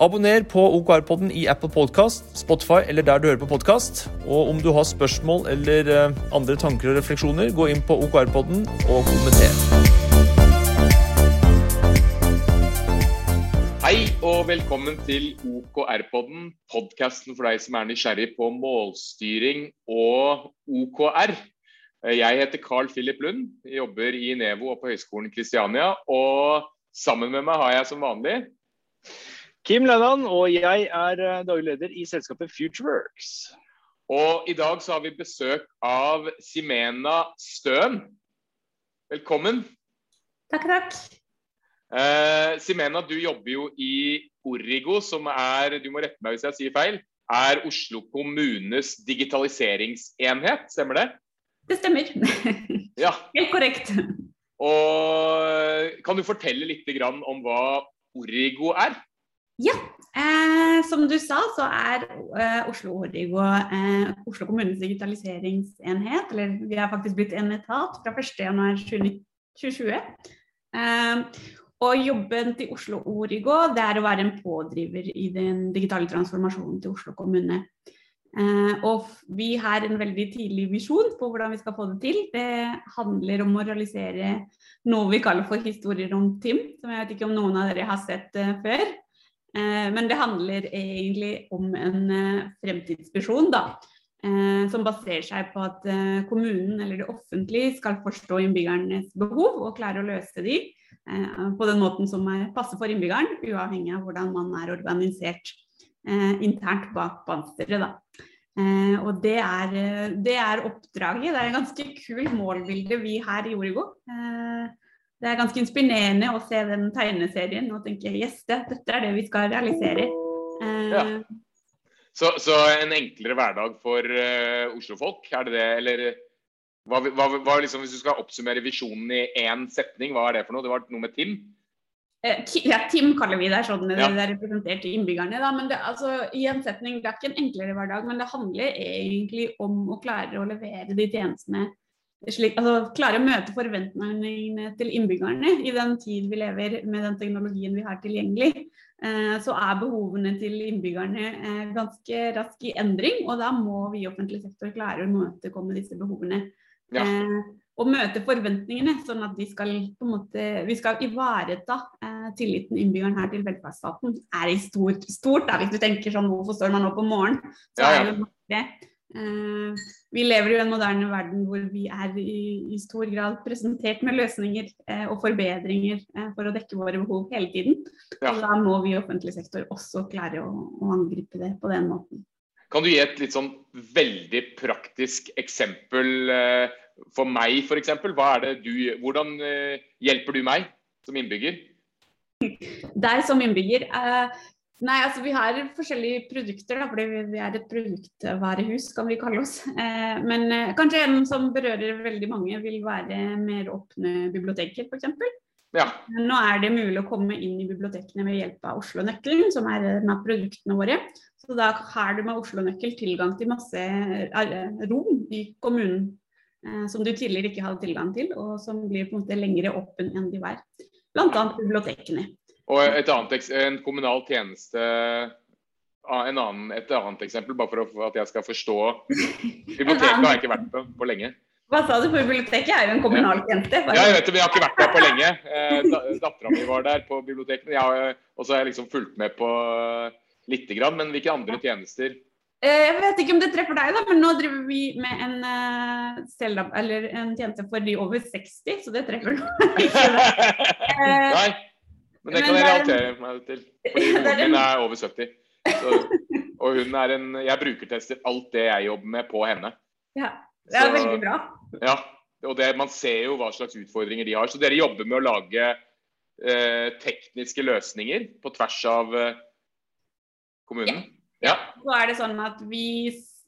Abonner på OKR-podden i Apple Podcast, Spotify eller der du hører på podkast. Og om du har spørsmål eller eh, andre tanker og refleksjoner, gå inn på OKR-podden og kommenter. Hei og velkommen til OKR-podden, podkasten for deg som er nysgjerrig på målstyring og OKR. Jeg heter Carl Philip Lund, jobber i Nevo og på Høgskolen Kristiania. Og sammen med meg har jeg som vanlig Kim Lennan, og jeg er eh, daglig leder i selskapet Futureworks. Og i dag så har vi besøk av Simena Støen. Velkommen. Takk, takk. Eh, Simena, du jobber jo i Origo, som er du må rette meg hvis jeg sier feil, er Oslo kommunes digitaliseringsenhet, stemmer det? Det stemmer. Ja. Helt korrekt. Og Kan du fortelle litt om hva Origo er? Ja, eh, som du sa så er eh, Oslo Origo eh, Oslo kommunes digitaliseringsenhet. Eller vi er faktisk blitt en etat fra 1.1.2020. Eh, og jobben til Oslo Origo det er å være en pådriver i den digitale transformasjonen til Oslo kommune. Eh, og vi har en veldig tidlig visjon på hvordan vi skal få det til. Det handler om å realisere noe vi kaller for historier om Tim, som jeg vet ikke om noen av dere har sett eh, før. Eh, men det handler egentlig om en eh, fremtidsvisjon, da. Eh, som baserer seg på at eh, kommunen eller det offentlige skal forstå innbyggernes behov og klare å løse de Eh, på den måten som passer for innbyggeren, uavhengig av hvordan man er organisert eh, internt bak pansteret. Eh, og det er, det er, oppdraget. Det er et ganske kult målbilde vi her i Origo. Det er ganske inspirerende å se den tegneserien og tenke yes, det, dette er det vi skal realisere. Ja. Så, så, en enklere hverdag for uh, Oslo-folk, er det det? Eller hva, hva, hva, liksom, hvis du skal oppsummere visjonen i én setning, hva er det for noe? Det var noe med Tim? Eh, ja, Tim kaller vi det. sånn ja. det er representert til innbyggerne. Da. men det, altså, i en setning, det er ikke en enklere hverdag, men det handler egentlig om å klare å levere de tjenestene slik, altså, Klare å møte forventningene til innbyggerne i den tid vi lever med den teknologien vi har tilgjengelig. Eh, så er behovene til innbyggerne eh, ganske raske i endring, og da må vi i offentlig sektor klare å møtekomme disse behovene. Ja. Eh, og møte forventningene, sånn at skal, måte, vi skal ivareta eh, tilliten innbyggeren her til velferdsstaten. er i stort, stort da, Hvis du tenker sånn hvorfor står man opp om morgenen? Så ja, ja. er det eh, vi lever i en moderne verden hvor vi er i, i stor grad presentert med løsninger eh, og forbedringer eh, for å dekke våre behov hele tiden. Og da må vi i offentlig sektor også klare å, å angripe det på den måten. Kan du gi et litt sånn veldig praktisk eksempel eh, for meg, f.eks.? Hvordan eh, hjelper du meg som innbygger? Deg som innbygger? Nei, altså Vi har forskjellige produkter, da, fordi vi er et produktvarehus, kan vi kalle oss. Eh, men eh, kanskje en som berører veldig mange, vil være mer åpne biblioteker, f.eks. Ja. Nå er det mulig å komme inn i bibliotekene ved hjelp av Oslo-nøkkelen, som er en av produktene våre. Så da har du med Oslo-nøkkel tilgang til masse eh, rom i kommunen eh, som du tidligere ikke hadde tilgang til, og som blir på en måte lengre åpen enn de var. Bl.a. bibliotekene. Og et annet, en kommunal tjeneste annen, et annet eksempel, bare for at jeg skal forstå. Biblioteket har jeg ikke vært på på lenge. Hva sa du? For biblioteket er jo en kommunal tjeneste. Ja, jeg vet det, men jeg har ikke vært der på lenge. Eh, Dattera mi var der på biblioteket. Og så har jeg liksom fulgt med på lite grann. Men hvilke andre tjenester? Eh, jeg vet ikke om det treffer deg, da, men nå driver vi med en, eller en tjeneste for de over 60, så det treffer ikke Nei, men det kan jeg relatere meg til. Fordi moren min er over 70. Så, og hun er en Jeg brukertester alt det jeg jobber med, på henne. Ja, det er så, veldig bra. Ja, og det, man ser jo hva slags utfordringer de har. Så dere jobber med å lage eh, tekniske løsninger på tvers av eh, kommunen? Ja. ja. Så er det sånn at vi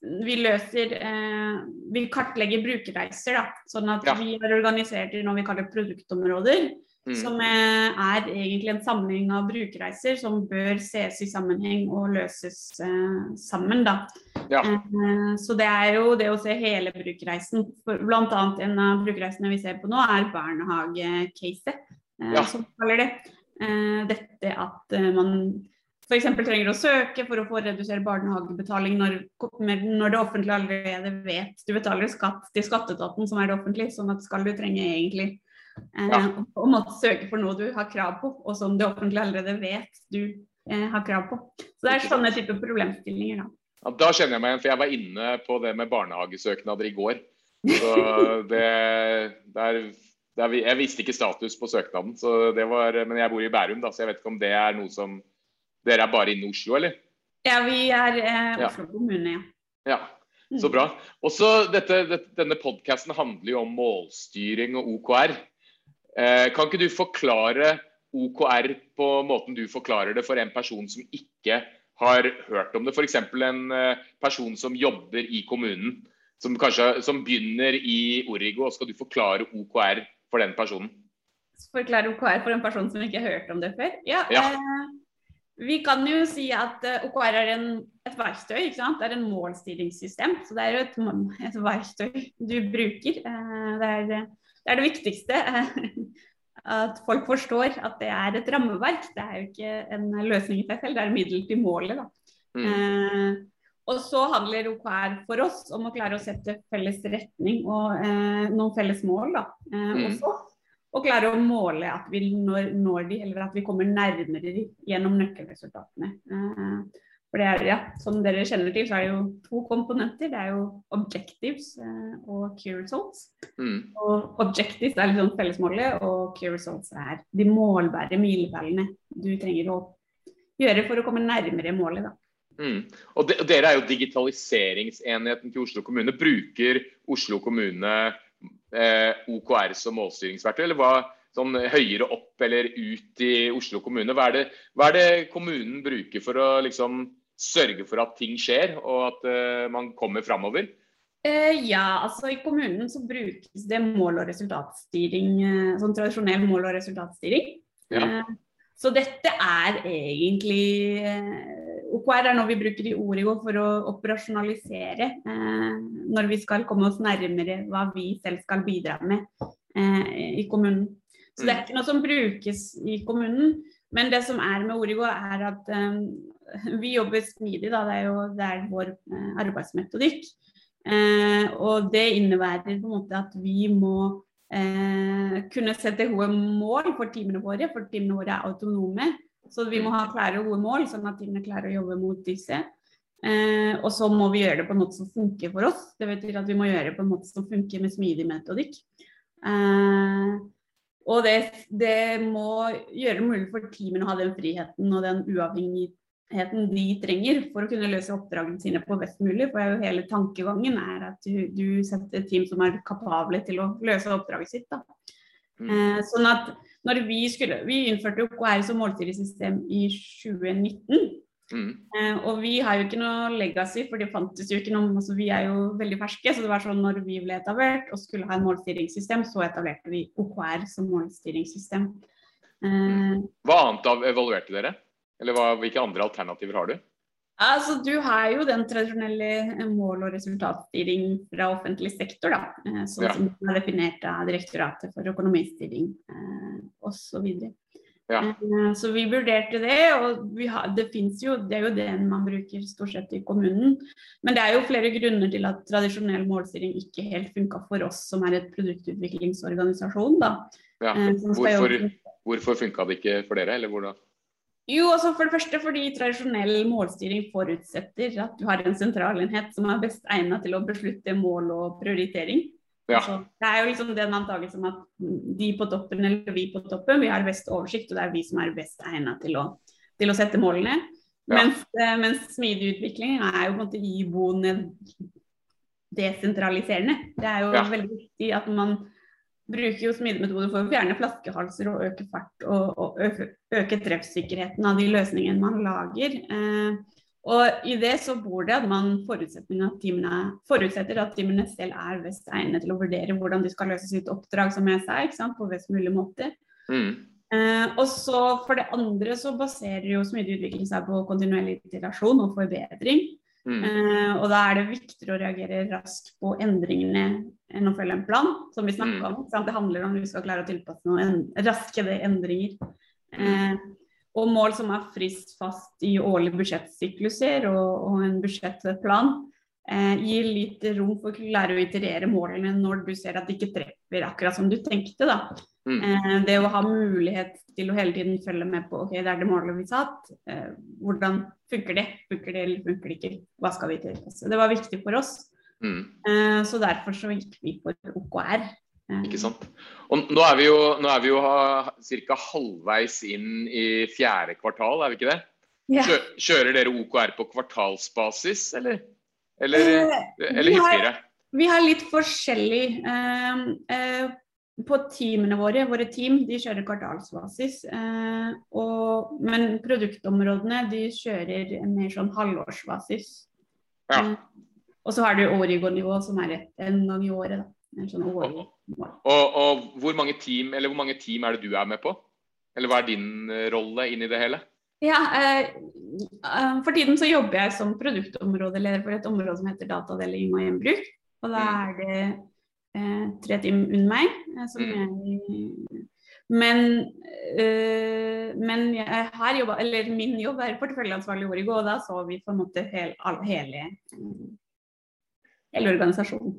vi løser eh, Vi kartlegger brukerreiser, da. Sånn at Ja. vi er organisert i noe vi kaller produktområder. Mm. Som eh, er egentlig en samling av brukerreiser som bør ses i sammenheng og løses eh, sammen. Da. Ja. Eh, så det er jo det å se hele brukerreisen. Blant annet en av brukerreisene vi ser på nå, er barnehagecaset, eh, Ja. som kaller det. Eh, dette at eh, man f.eks. trenger å søke for å få redusert barnehagebetaling når, når det offentlige allerede vet du betaler skatt til skatteetaten, som er det offentlige. Sånn at skal du trenge egentlig eh, Ja. å, å måtte søke for noe du har krav på, og som det offentlige allerede vet du eh, har krav på. Så det er sånne typer problemstillinger, da. Ja, da kjenner jeg meg igjen, for jeg var inne på det med barnehagesøknader i går. Så det, der, der, vi- Jeg visste ikke status på søknaden, så det var, men jeg bor i Bærum, da, så jeg vet ikke om det er noe som Dere er bare inne i Oslo, eller? Ja, vi er eh, Ja. Kommune, ja. Ja, så bra. Også dette, dette, Denne podkasten handler jo om målstyring og OKR. Eh, kan ikke du forklare OKR på måten du forklarer det for en person som ikke har hørt om det? F.eks. en eh, person som jobber i kommunen, som kanskje som begynner i Origo, og skal du forklare OKR for den personen? Forklare OKR for en person som ikke har hørt om det før? Ja. Ja. Eh, vi kan jo si at eh, OKR er en, et verktøy. ikke sant? Det er en målstyringssystem. Så det er jo et, et verktøy du bruker. Eh, det, er, det er det viktigste. eh, at folk forstår at det er et rammeverk. Det er jo ikke en løsning i seg selv, det er middel til målet. Mm. Eh, og så handler OKR for oss om å klare å sette felles retning og eh, noen felles mål. Da. Eh, Mm. Og klare å måle at vi når, når de, eller at vi kommer nærmere de gjennom nøkkelresultatene. Eh, for det er, ja, Som dere kjenner til, så er det jo to komponenter. Det er jo objectives eh, og key results. Mm. Og objectives er liksom fellesmålet, og key results er de målbære milepælene du trenger å gjøre for å komme nærmere målet. da. Mm. Og de, og Dere er jo digitaliseringsenheten til Oslo kommune. Bruker Oslo kommune eh, OKR som målstyringsverktøy, eller hva sånn høyere opp eller ut i Oslo kommune? Hva er det, hva er det kommunen bruker for å liksom sørge for at ting skjer, og at uh, man kommer framover? Uh, ja, altså i kommunen så brukes det mål- og resultatstyring, uh, sånn tradisjonell mål- og resultatstyring. Ja. Så dette er egentlig OKR er noe vi bruker i Origo for å operasjonalisere når vi skal komme oss nærmere hva vi selv skal bidra med eh, i kommunen. Så det er ikke noe som brukes i kommunen. Men det som er med Origo, er at vi jobber smidig. Da. Det er jo det er vår eh, arbeidsmetodikk. Eh, og det innebærer på en måte at vi må eh, kunne sette gode mål for teamene våre, for teamene våre er autonome. Så vi må ha klare og gode mål, sånn at teamene klarer å jobbe mot disse. Eh, og så må vi gjøre det på en måte som funker for oss. Det betyr at vi må gjøre det på en måte som funker med smidig metodikk. Eh, og det, det må gjøre det mulig for teamene å ha den friheten og den uavhengigheten de trenger for å kunne løse oppdragene sine på best mulig. For jo hele tankegangen er at du, du setter et team som er kapable til å løse oppdraget sitt. Da. Mm. Eh, sånn at når vi skulle Vi innførte OKR som målstyringssystem i 2019. Mm. Eh, og vi har jo ikke noe legacy, for det fantes jo ikke noe altså Vi er jo veldig ferske. Så det var sånn når vi ble etablert og skulle ha en målstyringssystem, så etablerte vi OKR som målstyringssystem. Eh, Hva annet av evaluerte dere? Eller hva, hvilke andre alternativer har du? Altså, Du har jo den tradisjonelle eh, mål- og resultatstyring fra offentlig sektor, da. eh, Sånn Ja. som den er definert av Direktoratet for økonomistyring eh, osv. Ja. Så vi vurderte det, og vi har, det fins jo, det er jo den man bruker stort sett i kommunen. Men det er jo flere grunner til at tradisjonell målstyring ikke helt funka for oss som er et produktutviklingsorganisasjon. da. Ja. Hvorfor, hvorfor funka det ikke for dere, eller hvordan? Jo, altså for det første fordi tradisjonell målstyring forutsetter at du har en sentralenhet som er best egnet til å beslutte mål og prioritering. Ja. Altså, det er jo liksom den antakelsen at de på toppen eller vi på toppen, vi har best oversikt, og det er vi som er best egnet til å, til å sette målene. Ja. Mens, eh, mens smidig utvikling er jo på en måte iboende desentraliserende. Det er jo Ja. veldig viktig at man bruker jo smidemetoder for å fjerne flaskehalser og øke fart og, og øke, øke treffsikkerheten av de løsningene man lager. Eh, Og i det så bor det at man at teamene, forutsetter at teamene selv er best egnet til å vurdere hvordan de skal løse sitt oppdrag, som jeg sa, ikke sant, på best mulig måte. Mm. Eh, og så For det andre så baserer jo smidig seg på kontinuerlig iterasjon og forbedring. Mm. Eh, og da er det viktigere å reagere raskt på endringene enn å følge en plan, som vi snakka mm. om. Sant? Det handler om at vi skal klare å tilpasse noen raske endringer. Eh, og mål som er frist fast i årlige budsjettsykluser og, og en budsjettplan eh, gir litt rom for å klare å iterere målene når du ser at det ikke treffer akkurat som du tenkte. da. Mm. Eh, det å ha mulighet til å hele tiden følge med på ok, det er det målet vi satt. Eh, hvordan funker det? Funker det eller funker det ikke? Hva skal vi til? Så det var viktig for oss. Mm. Eh, så derfor så gikk vi for OKR. Ikke sant. Og nå er vi jo, er vi jo ca. halvveis inn i fjerde kvartal, er vi ikke det? Ja. Kjører dere OKR på kvartalsbasis, eller? Eller, eller hyppigere? Vi har litt forskjellig. Eh, eh, på teamene våre, våre team, de kjører kvartalsbasis. Eh, og, men produktområdene de kjører mer sånn halvårsbasis. Ja. Og så har du Origo-nivå, som er en gang i året. Sånn og, og, og, hvor mange team eller hvor mange team er det du er med på? Eller hva er din rolle inn i det hele? Ja, eh, For tiden så jobber jeg som produktområdeleder for et område som heter datadeling og gjenbruk. Og da mm. er det eh, tre timer under meg. Eh, som mm. jeg, men, eh, men jeg har jobba, eller min jobb er porteføljeansvarlig i Origo, og da så vi på en måte hele, hele, hele organisasjonen.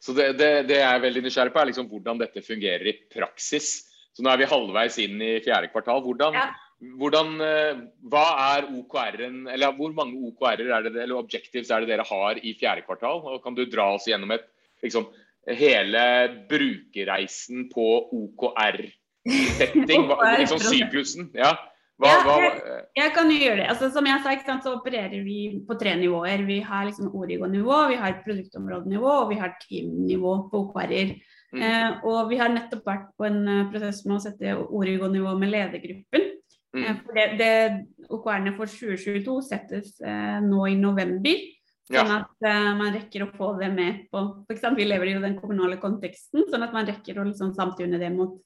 Så det, det, det, jeg er veldig nysgjerrig på, er liksom hvordan dette fungerer i praksis. Så nå er vi halvveis inn i fjerde kvartal. Hvordan, ja hvordan, eh, hva er OKR-en, eller Hvor mange OKR-er er det, eller objectives er det dere har i fjerde kvartal? Og Kan du dra oss gjennom et, liksom, hele brukerreisen på OKR-setting? liksom syklusen? Ja. Hva, hva, jeg, jeg, kan jo gjøre det. Altså, som jeg sa, så opererer vi på tre nivåer. Vi har liksom Origo-nivå, vi har produktområdenivå og vi har team-nivå på OKR-er. Mm. Eh, og vi har nettopp vært på en eh, prosess med å sette Origo-nivå med ledergruppen. Mm. Eh, for det, det OKR-ene for 2022 settes eh, nå i november. Sånn ja. at eh, man rekker å få det med på f.eks. Vi lever i den kommunale konteksten, sånn at man rekker å liksom samtune det mot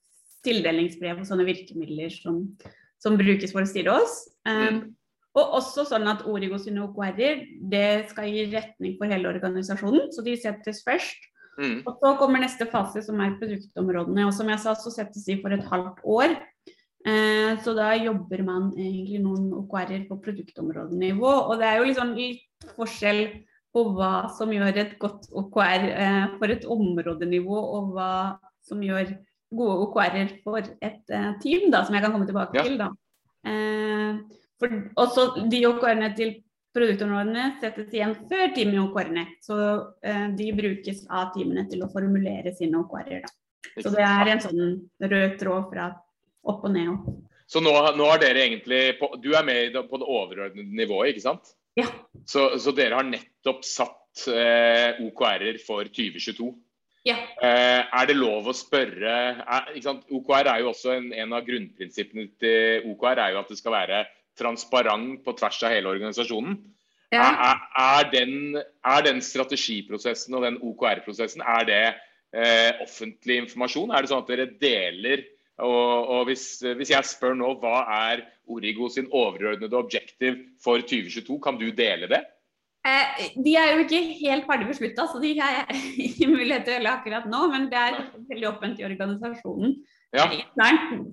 tildelingsbrev og sånne virkemidler som, som brukes for å styre oss. Mm. og også sånn at Origo sine OKR-er det skal gi retning for hele organisasjonen, så de settes først. Mm. Og så kommer neste fase, som er produktområdene. Og som jeg sa, så settes de for et halvt år. Eh, så da jobber man egentlig noen OKR-er på produktområdenivå. Og det er jo liksom litt forskjell på hva som gjør et godt OKR eh, for et områdenivå, og hva som gjør gode OKR-er for et eh, team, da, som jeg kan komme tilbake ja. til. da. For også de OKR-ene til produktområdene settes igjen før teamet OKR-ene. Så de brukes av teamene til å formulere sine OKR-er. Så det er en sånn rød tråd fra opp og ned. Så nå, nå har dere egentlig på, Du er med på det overordnede nivået, ikke sant? Ja. Så, så dere har nettopp satt eh, OKR-er for 2022? Ja. Eh, er det lov å spørre er, OKR er jo også en, en, av grunnprinsippene til OKR er jo at det skal være transparent på tvers av hele organisasjonen. Ja. Er, er, den, er, den, strategiprosessen og den OKR-prosessen er det eh, offentlig informasjon? Er det sånn at dere deler og, og hvis, hvis, jeg spør nå hva er Origo sin overordnede objektiv for 2022, kan du dele det? Eh, de er jo ikke helt ferdig beslutta, så de har jeg ikke mulighet til å gjøre akkurat nå. Men det er veldig åpent i organisasjonen ja.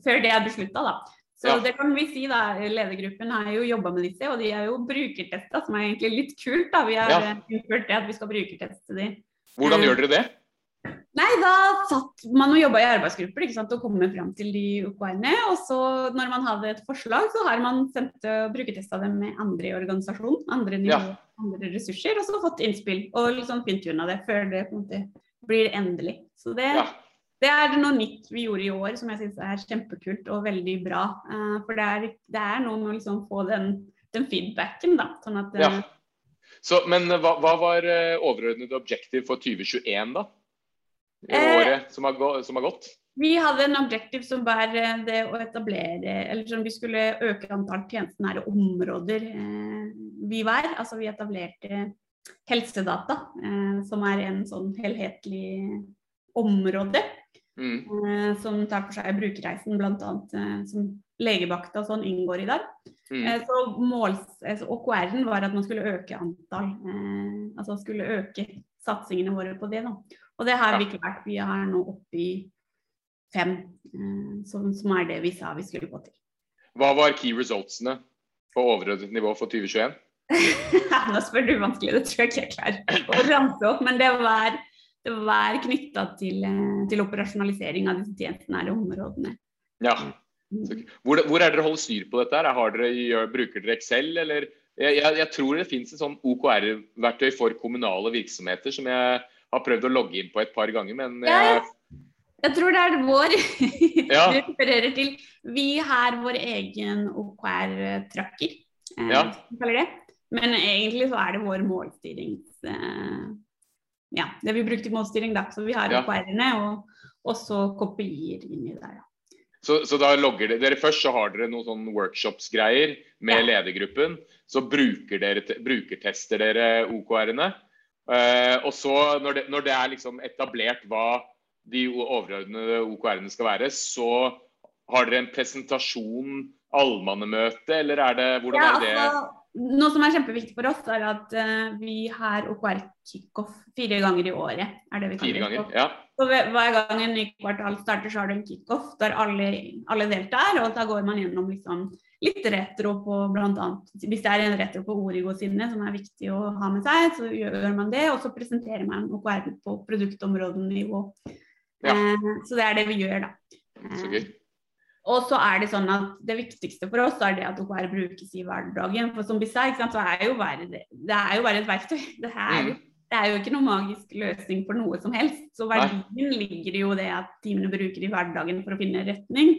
før det er beslutta, da. Så ja. det kan vi si da, Ledergruppen har jo jobba med disse, og de er jo brukertesta, som er egentlig litt kult. da, Vi har ja. innført det at vi skal brukerteste de. Hvordan gjør dere det? Nei, da satt man og jobba i arbeidsgrupper ikke sant, og kom fram til de OKR-ene. Og så når man hadde et forslag, så har man sendt og brukertesta dem med andre i organisasjonen. Andre nivå, ja. andre ressurser. Og så fått innspill og liksom fintuna det før det på en måte blir endelig. Så det, ja. det er noe nytt vi gjorde i år som jeg syns er kjempekult og veldig bra. Uh, for det er, det er, noe med å liksom få den, den feedbacken, da. Sånn at, ja. Så, men hva, hva var overordnet objektiv for 2021, da? Eh, året som har, som har, gått? Vi hadde en objektiv som var eh, det å etablere Eller som vi skulle øke antall tjenestenære områder. Eh, VIVær. Altså vi etablerte helsedata, som er en sånn helhetlig område. Mm. Som tar for seg brukerreisen, bl.a. Som legevakta og sånn inngår i der. Mm. Så måls, OKR-en var at man skulle øke antall, altså skulle øke satsingene våre på det. Da. Og det har vi ikke klart. Vi er nå oppe i fem, eh, som, som er det vi sa vi skulle gå til. Hva var key resultsene på overordnet nivå for 2021? Nå spør du vanskelig, det tror jeg ikke jeg klarer å ramse opp. Men det var, det var knytta til, eh, til operasjonalisering av disse tjenestenære områdene. Ja. Hvor, hvor er dere holder styr på dette? her? Har dere, bruker dere Excel, eller jeg, jeg, jeg tror det finnes et sånn OKR-verktøy for kommunale virksomheter som jeg har prøvd å logge inn på et par ganger, men Ja, jeg, jeg, jeg tror det er vår Ja. du refererer til. Vi har vår egen OKR-tracker, eh, Ja. kaller det. Men egentlig så er det vår målstyrings... Eh, ja, det vi bruker til målstyring, da. Så vi har Ja. OKR-ene, og også KPI-er inni der. Da. så, så da logger dere, dere Først så har dere noen sånn workshops-greier med Ja. ledergruppen. Så bruker dere, brukertester dere OKR-ene. Eh, og så, når det, når det er liksom etablert hva de overordnede OKR-ene skal være, så har dere en presentasjon, allmannemøte, eller er det Hvordan Ja, er det? altså, noe som er kjempeviktig for oss, er at uh, vi har OKR kickoff fire ganger i året. er det vi kan Fire ganger? Ja. Så hver hver gang en ny kvartal starter, så har du en kickoff der alle, alle deltar. Og da går man gjennom liksom litt retro på bl.a. Hvis det er en retro på Origo sine som er viktig å ha med seg, så gjør man det. Og så presenterer man OKR på produktområdenivå. Ja. Eh, så det er det vi gjør, da. Så Eh, gøy. og så er det sånn at det viktigste for oss er det at OKR brukes i hverdagen. For som vi sa, så er jo bare det, det er jo bare et verktøy. Det er, Mm. det er jo ikke noen magisk løsning for noe som helst. Så verdien ligger i jo det at teamene bruker i hverdagen for å finne retning.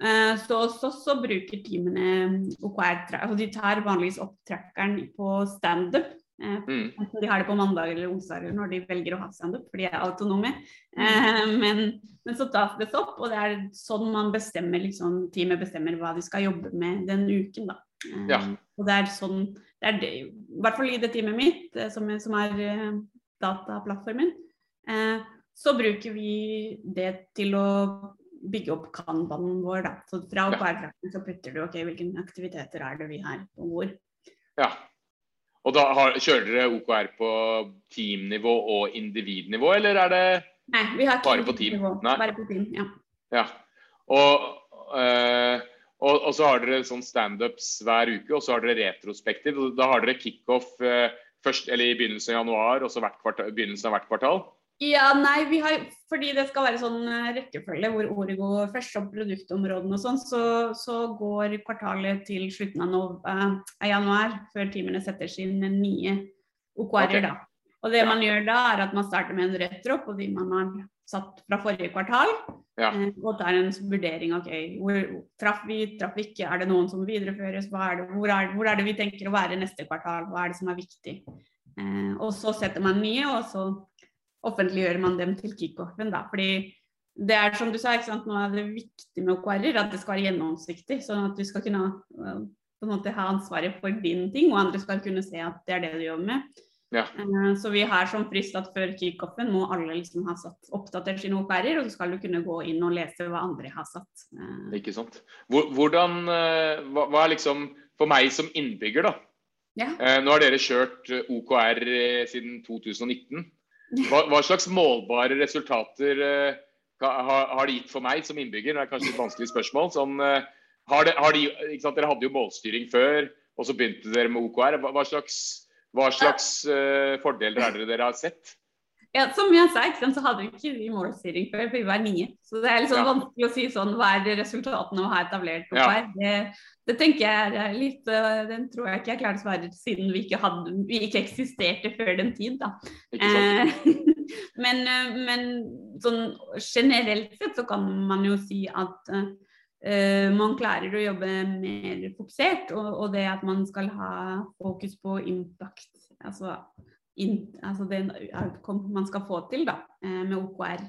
Eh, Så også så bruker teamene OKR altså De tar vanligvis opp trackeren på standup. eh, Mm. De har det på mandag eller onsdag når de velger å ha standup, for de er autonome. Mm. men, men så tas det opp, og det er sånn man bestemmer liksom, teamet bestemmer hva de skal jobbe med den uken. Da. Eh, Ja. Og det er sånn det er det, I hvert fall i det teamet mitt, eh, som er, som er eh, dataplattformen, eh, så bruker vi det til å bygge opp kanbanen vår. Da. Så fra bærekraften så putter du ok, hvilke aktiviteter er det vi har, og hvor. Ja. Og da har, kjører dere OKR på teamnivå og individnivå, eller er det Nei, vi har Bare på team? nivå, Nei. Bare på team, ja. Ja. Og, øh, og, og så har dere sånn standups hver uke, og så har dere retrospektiv. Da har dere kickoff øh, først, eller i begynnelsen av januar, og så hvert kvartal, begynnelsen av hvert kvartal. Ja, nei, vi har, fordi det skal være sånn eh, rekkefølge hvor ordet går først, og produktområdene og sånn, så, så går kvartalet til slutten av, nov eh, januar, før teamene setter sine nye OKR-er. Ok. da. Og det man gjør da, er at man starter med en retro på de man har satt fra forrige kvartal, Ja. eh, og tar en vurdering. ok, hvor Traff vi, traff vi ikke, er det noen som videreføres, er det, hvor, er, hvor er det vi tenker å være neste kvartal, hva er det som er viktig? Eh, og så setter man nye, og så offentliggjør man dem til kickoffen. da, fordi det er som du sa, ikke sant, nå er det viktig med OKR-er, at det skal være gjennomsiktig. Sånn at du skal kunne øh, på en måte ha ansvaret for din ting, og andre skal kunne se at det er det du jobber med. Ja. Eh, Så vi har som frist at før kickoffen må alle liksom ha satt, oppdatert sine OKR-er, og så skal du kunne gå inn og lese hva andre har satt. Eh, Ikke sant? Hvordan, eh, hva, hva er liksom For meg som innbygger, da. Ja. Eh, nå har dere kjørt eh, OKR eh, siden 2019. Hva, hva slags målbare resultater uh, har, har det gitt for meg som innbygger? Det er kanskje et vanskelig spørsmål. Sånn, uh, har det, har de? Dere hadde jo målstyring før, og så begynte dere med OKR. Hva, hva slags, hva slags uh, fordeler er det dere har sett? Ja, som jeg sa, så hadde vi ikke vi målstyring før, for vi var nye. Så det er litt sånn Ja. vanskelig å si sånn, hva er resultatene å ha etablert Ja. OKR? Det, det tenker jeg er litt, øh, den tror jeg ikke jeg klarer å svare siden vi ikke, hadde, vi ikke eksisterte før den tid, da. Eh, men, øh, men sånn generelt sett så kan man jo si at Uh, man klarer å jobbe mer fokusert, og, og det at man skal ha fokus på impact, altså in, altså den outcome man skal få til da, eh, med OKR.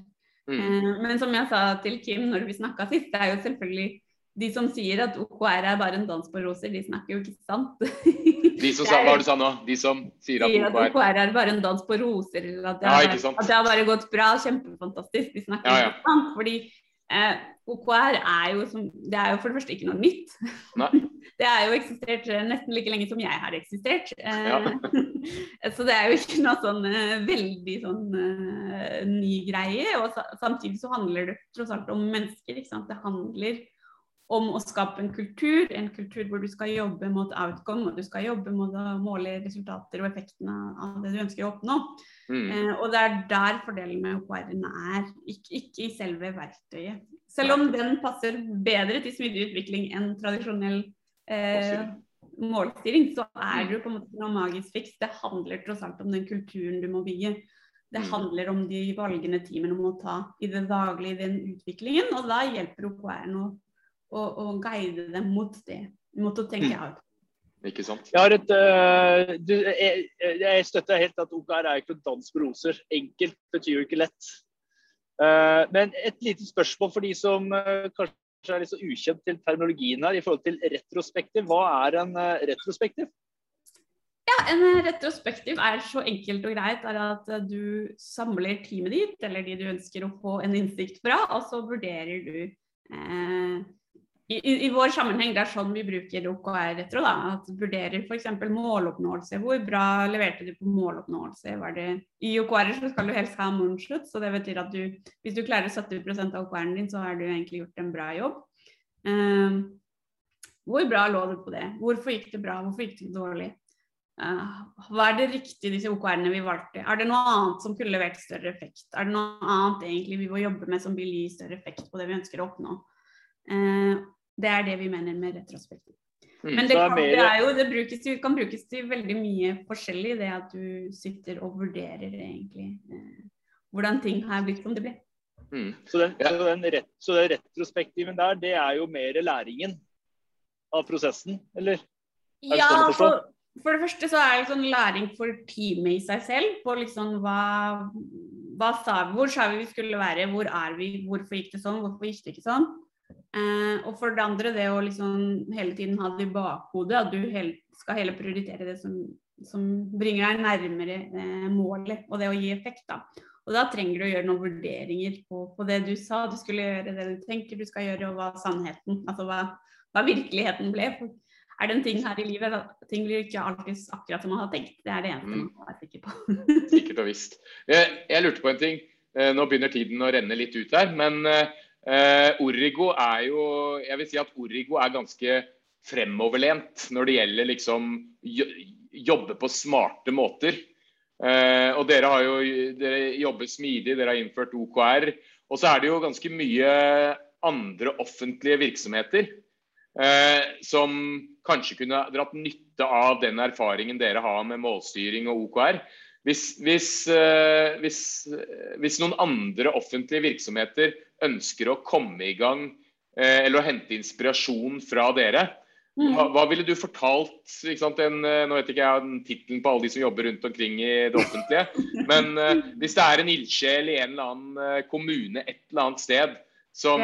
Mm. Eh, Men som jeg sa til Kim når vi snakka sist, det er jo selvfølgelig de som sier at OKR er bare en dans på roser, de snakker jo ikke sant. De som sa, hva du sa nå? De som sier at sier at OKR OKR er bare en dans på roser, eller at det, Ja, har, ikke at det har bare gått bra, kjempefantastisk. De snakker Ja, ja. ikke sant. Fordi eh, OKR er jo, som, det er jo for det første ikke noe nytt. Nei. Det har jo eksistert eh, nesten like lenge som jeg har eksistert. Eh, Ja. så det er jo ikke noe sånn eh, veldig sånn uh, ny greie. Og sa, samtidig så handler det tross alt om mennesker. Ikke sant? Det handler om å skape en kultur, en kultur hvor du skal jobbe mot outcome, og du skal jobbe mot å måle resultater og effektene av det du ønsker å oppnå. Mm. Eh, og det er der fordelen med OKR-ene er, ikke, ikke i selve verktøyet. Selv om den passer bedre til smidig utvikling enn tradisjonell eh, målstyring, så er det jo på en måte noe magisk fiks. Det handler tross alt om den kulturen du må bygge. Det Mm. handler om de valgene teamene må ta i det daglige i den utviklingen, og da hjelper OKR-en å, å, å guide dem mot det, mot å tenke Mm. out. Ikke sant? Jeg, har et, uh, du, jeg, jeg støtter helt at OKR er ikke noen dans på roser. Enkelt betyr jo ikke lett. Uh, men et lite spørsmål for de som uh, kanskje er litt så ukjent til terminologien her i forhold til retrospektiv. Hva er en retrospektiv? Ja, En retrospektiv er så enkelt og greit er at du samler teamet ditt, eller de du ønsker å få en innsikt fra, og så vurderer du eh, i, i, vår sammenheng, det er sånn vi bruker OKR retro, da, at vurderer f.eks. måloppnåelse. Hvor bra leverte du på måloppnåelse? Det, I OKR så skal du helst ha moonshoot, så det betyr at du, hvis du klarer 70% av OKR-en din, så har du egentlig gjort en bra jobb. Um, hvor bra lå du på det? Hvorfor gikk det bra? Hvorfor gikk det dårlig? Uh, hva er det riktige disse OKR-ene vi valgte? Er det noe annet som kunne levert større effekt? Er det noe annet egentlig vi må jobbe med som vil gi større effekt på det vi ønsker å oppnå? Eh, det er det vi mener med retrospektiv. Mm. Men det, kan, det, er jo, det brukes, til- kan brukes til veldig mye forskjellig, det at du sitter og vurderer egentlig eh, hvordan ting har blitt som det ble. Mm. Så den, så den, ret, så den retrospektiven der, det er jo mer læringen av prosessen, eller? Er Ja, sånn for, for det første så er det sånn læring for teamet i seg selv. På liksom hva, hva sa vi, Hvor sa vi vi skulle være, hvor er vi, hvorfor gikk det sånn, hvorfor gikk det ikke sånn. Eh, og for det andre det å liksom hele tiden ha det i bakhodet, at du hel, skal hele prioritere det som, som bringer deg nærmere eh, målet, og det å gi effekt. da. Og da trenger du å gjøre noen vurderinger på, på det du sa du skulle gjøre, det du tenker du skal gjøre, og hva sannheten, altså hva, hva virkeligheten ble. For er det en ting her i livet at ting blir ikke alltid akkurat som man har tenkt. Det er det eneste Mm. man er sikker på. Sikkert og visst. Jeg, jeg lurte på en ting. Eh, Nå begynner tiden å renne litt ut her. Men eh, Origo er jo Jeg vil si at Origo er ganske fremoverlent når det gjelder liksom jobbe på smarte måter. Eh, og dere har jo dere jobber smidig, dere har innført OKR. Og så er det jo ganske mye andre offentlige virksomheter eh, som kanskje kunne dratt nytte av den erfaringen dere har med målstyring og OKR. Hvis, hvis, eh, hvis, eh, hvis noen andre offentlige virksomheter ønsker å komme i gang eh, eller å hente inspirasjon fra dere, Mm. hva, hva ville du fortalt sant, en, Nå vet ikke jeg tittelen på alle de som jobber rundt omkring i det offentlige. Men hvis det er en ildsjel i en eller annen kommune et eller annet sted som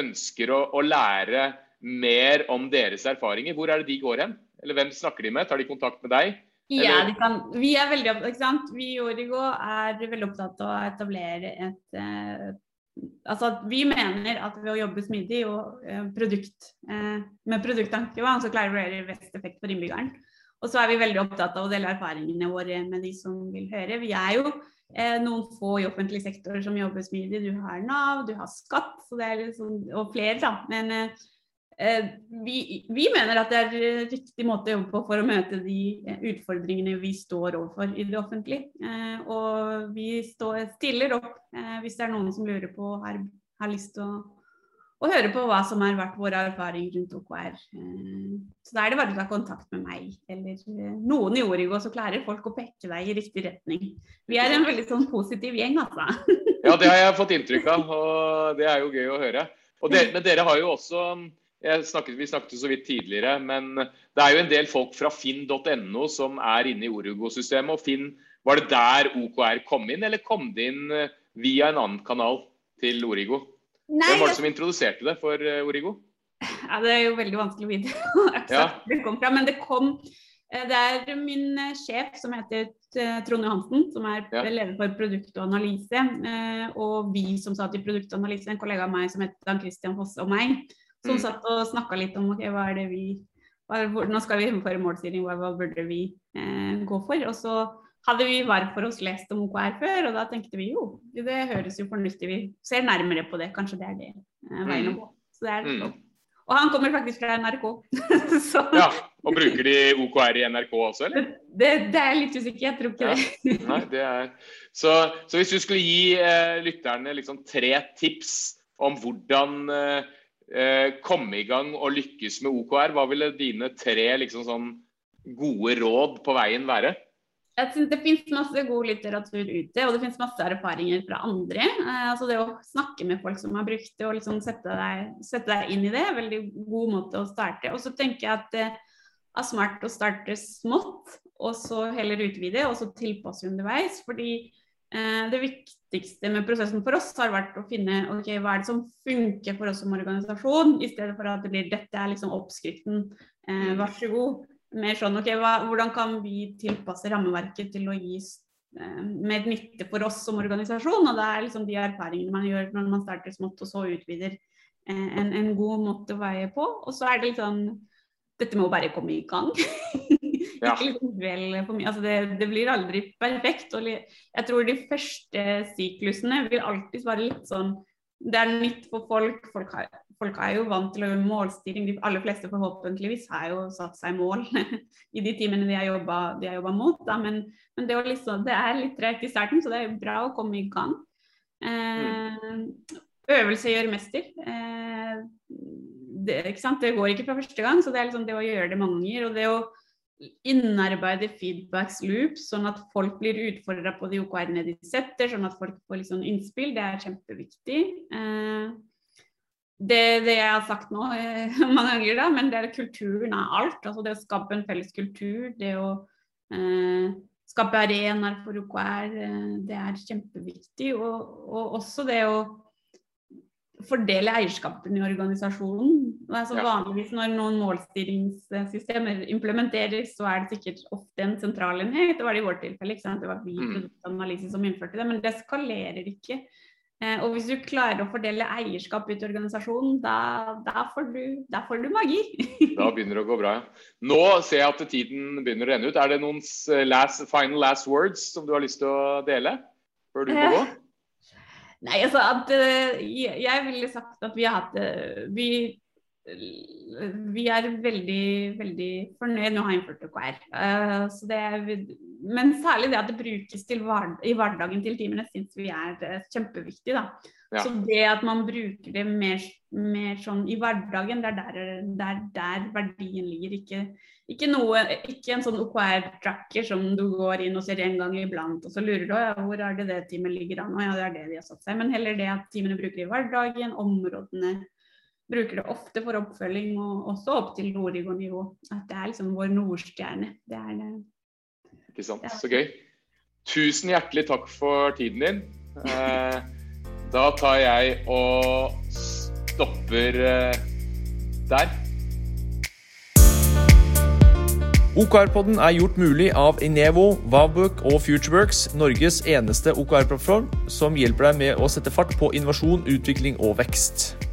ønsker å, å lære mer om deres erfaringer, hvor er det de går hen? Eller hvem snakker de med? Tar de kontakt med deg? Ja, de kan, vi er veldig opptatt, ikke sant? Vi i Origo er veldig opptatt av å etablere et eh, Altså vi mener at ved å jobbe smidig og eh, produkt, eh, med produkttankevann, så klarer vi å gjøre best effekt for innbyggeren. Og så er vi veldig opptatt av å dele erfaringene våre med de som vil høre. Vi er jo eh, noen få i offentlig sektor som jobber smidig. Du har Nav, du har skatt, så det er liksom, og flere, da. Men Eh, vi, vi mener at det er eh, riktig måte å jobbe på for å møte de eh, utfordringene vi står overfor i det offentlige. Eh, og vi står, stiller opp eh, hvis det er noen som lurer på og har, har lyst til å, å høre på hva som har vært våre erfaringer rundt OKR. Eh, så da er det bare å ta kontakt med meg eller eh, noen i Origo, så klarer folk å pekke deg i riktig retning. Vi er en veldig sånn positiv gjeng, altså. Ja, det har jeg fått inntrykk av, og det er jo gøy å høre. Dere, men dere har jo også snakket, Vi snakket så vidt tidligere, men det er jo en del folk fra finn.no som er inne i Origo-systemet. og Finn, Var det der OKR kom inn, eller kom det inn eh, via en annen kanal til Origo? Nei, Hvem var det som introduserte det for eh, Origo? Ja, Det er jo veldig vanskelig å vite Ja. det kom fra. Men det kom Det er min sjef som heter Trond Johansen, som er Ja. leder for produkt og analyse. Og vi som satt i analyse, en kollega av meg som het Dan Christian Fosse og meg, som Mm. satt og snakka litt om ok, hva er det vi hva, Nå skal vi innføre målstyring, hva, hva burde vi eh, gå for? Og så hadde vi hver for oss lest om OKR før, og da tenkte vi jo, det høres jo fornuftig Vi ser nærmere på det, kanskje det er det eh, veien å Mm. gå. Så det er, Mm. Og han kommer faktisk fra NRK. så Ja, Og bruker de OKR i NRK også, eller? det, det, det er jeg litt usikker, jeg tror ikke Ja. det. Nei, det er... så, så hvis du skulle gi eh, lytterne liksom tre tips om hvordan eh, eh, komme i gang og lykkes med OKR, hva ville dine tre liksom sånn gode råd på veien være? Jeg synes Det finnes masse god litteratur ute, og det finnes masse erfaringer fra andre. Eh, altså Det å snakke med folk som har brukt det, og liksom sette, deg, sette deg inn i det, er en veldig god måte å starte. Og så tenker jeg at det er smart å starte smått, og så heller utvide, og så tilpasse underveis. fordi det viktigste med prosessen for oss har vært å finne ok, hva er det som funker for oss som organisasjon, i stedet for at det blir dette er liksom oppskriften, eh, vær så god mer sånn ok, hva, hvordan kan vi tilpasse rammeverket til å gi eh, mer nytte for oss som organisasjon? Og det er liksom de erfaringene man gjør når man starter smått og så utvider eh, en, en god måte å veie på. Og så er det litt sånn dette med å bare komme i gang. Ja. Ikke liksom vel for mye. Altså det, det blir aldri perfekt. Og jeg tror de første syklusene vil alltid være litt sånn Det er nytt for folk. Folk, har, folk er jo vant til å gjøre målstyring. De aller fleste forhåpentligvis har jo satt seg mål i de timene de har jobba, mot. Da. Men, men det, liksom, det er litt tregt i starten, så det er bra å komme i gang. Eh, øvelse gjør mester. Eh, det, det går ikke fra første gang, så det er liksom det å gjøre det mange ganger. Og det å innarbeide feedbacks loops, sånn at folk blir utfordra på de OKR-ene de setter, sånn at folk får liksom innspill, det er kjempeviktig. Eh, det, det jeg har sagt nå eh, mange ganger, da, men det er kulturen av alt. altså Det å skape en felles kultur, det å eh, skape arenaer for OKR, eh, det er kjempeviktig. Og, og også det å fordele eierskapen i organisasjonen. Altså. Vanligvis når noen målstyringssystemer implementeres, så er det sikkert ofte en sentralenhet. Det var det i vårt tilfelle. ikke sant? Det var vi Mm. produktanalyse som innførte det, men det skalerer ikke. Eh, og hvis du klarer å fordele eierskap ut i organisasjonen, da, da, får, du, da får du magi. Da begynner det å gå bra. ja. Nå ser jeg at tiden begynner å renne ut. Er det noen last, final last words som du har lyst til å dele før du må gå? Nei, altså at eh, jeg, jeg ville sagt at vi har hatt det vi, vi er veldig, veldig fornøyd med å ha innført OKR. Uh, det er, men særlig det at det brukes hver, i hverdagen til teamene, syns vi er eh, kjempeviktig. da. Ja. Så det at man bruker det mer, mer sånn i hverdagen, det er der, det er der verdien ligger. Ikke, ikke, noe, ikke en sånn OKR-tracker som du går inn og ser en gang iblant, og så lurer du ja, hvor er det det teamet ligger an. Og ja, det er det de har satt seg. Men heller det at teamene bruker det i hverdagen, områdene bruker det ofte for oppfølging, og også opp til Origo-nivå. At det er liksom vår nordstjerne. Det er det. Ikke sant? Ja. Så gøy. Tusen hjertelig takk for tiden din. Eh, da tar jeg og stopper eh, der. OKR-podden er gjort mulig av Inevo, Vavbook og Futureworks, Norges eneste OKR-plattform som hjelper deg med å sette fart på innovasjon, utvikling og vekst.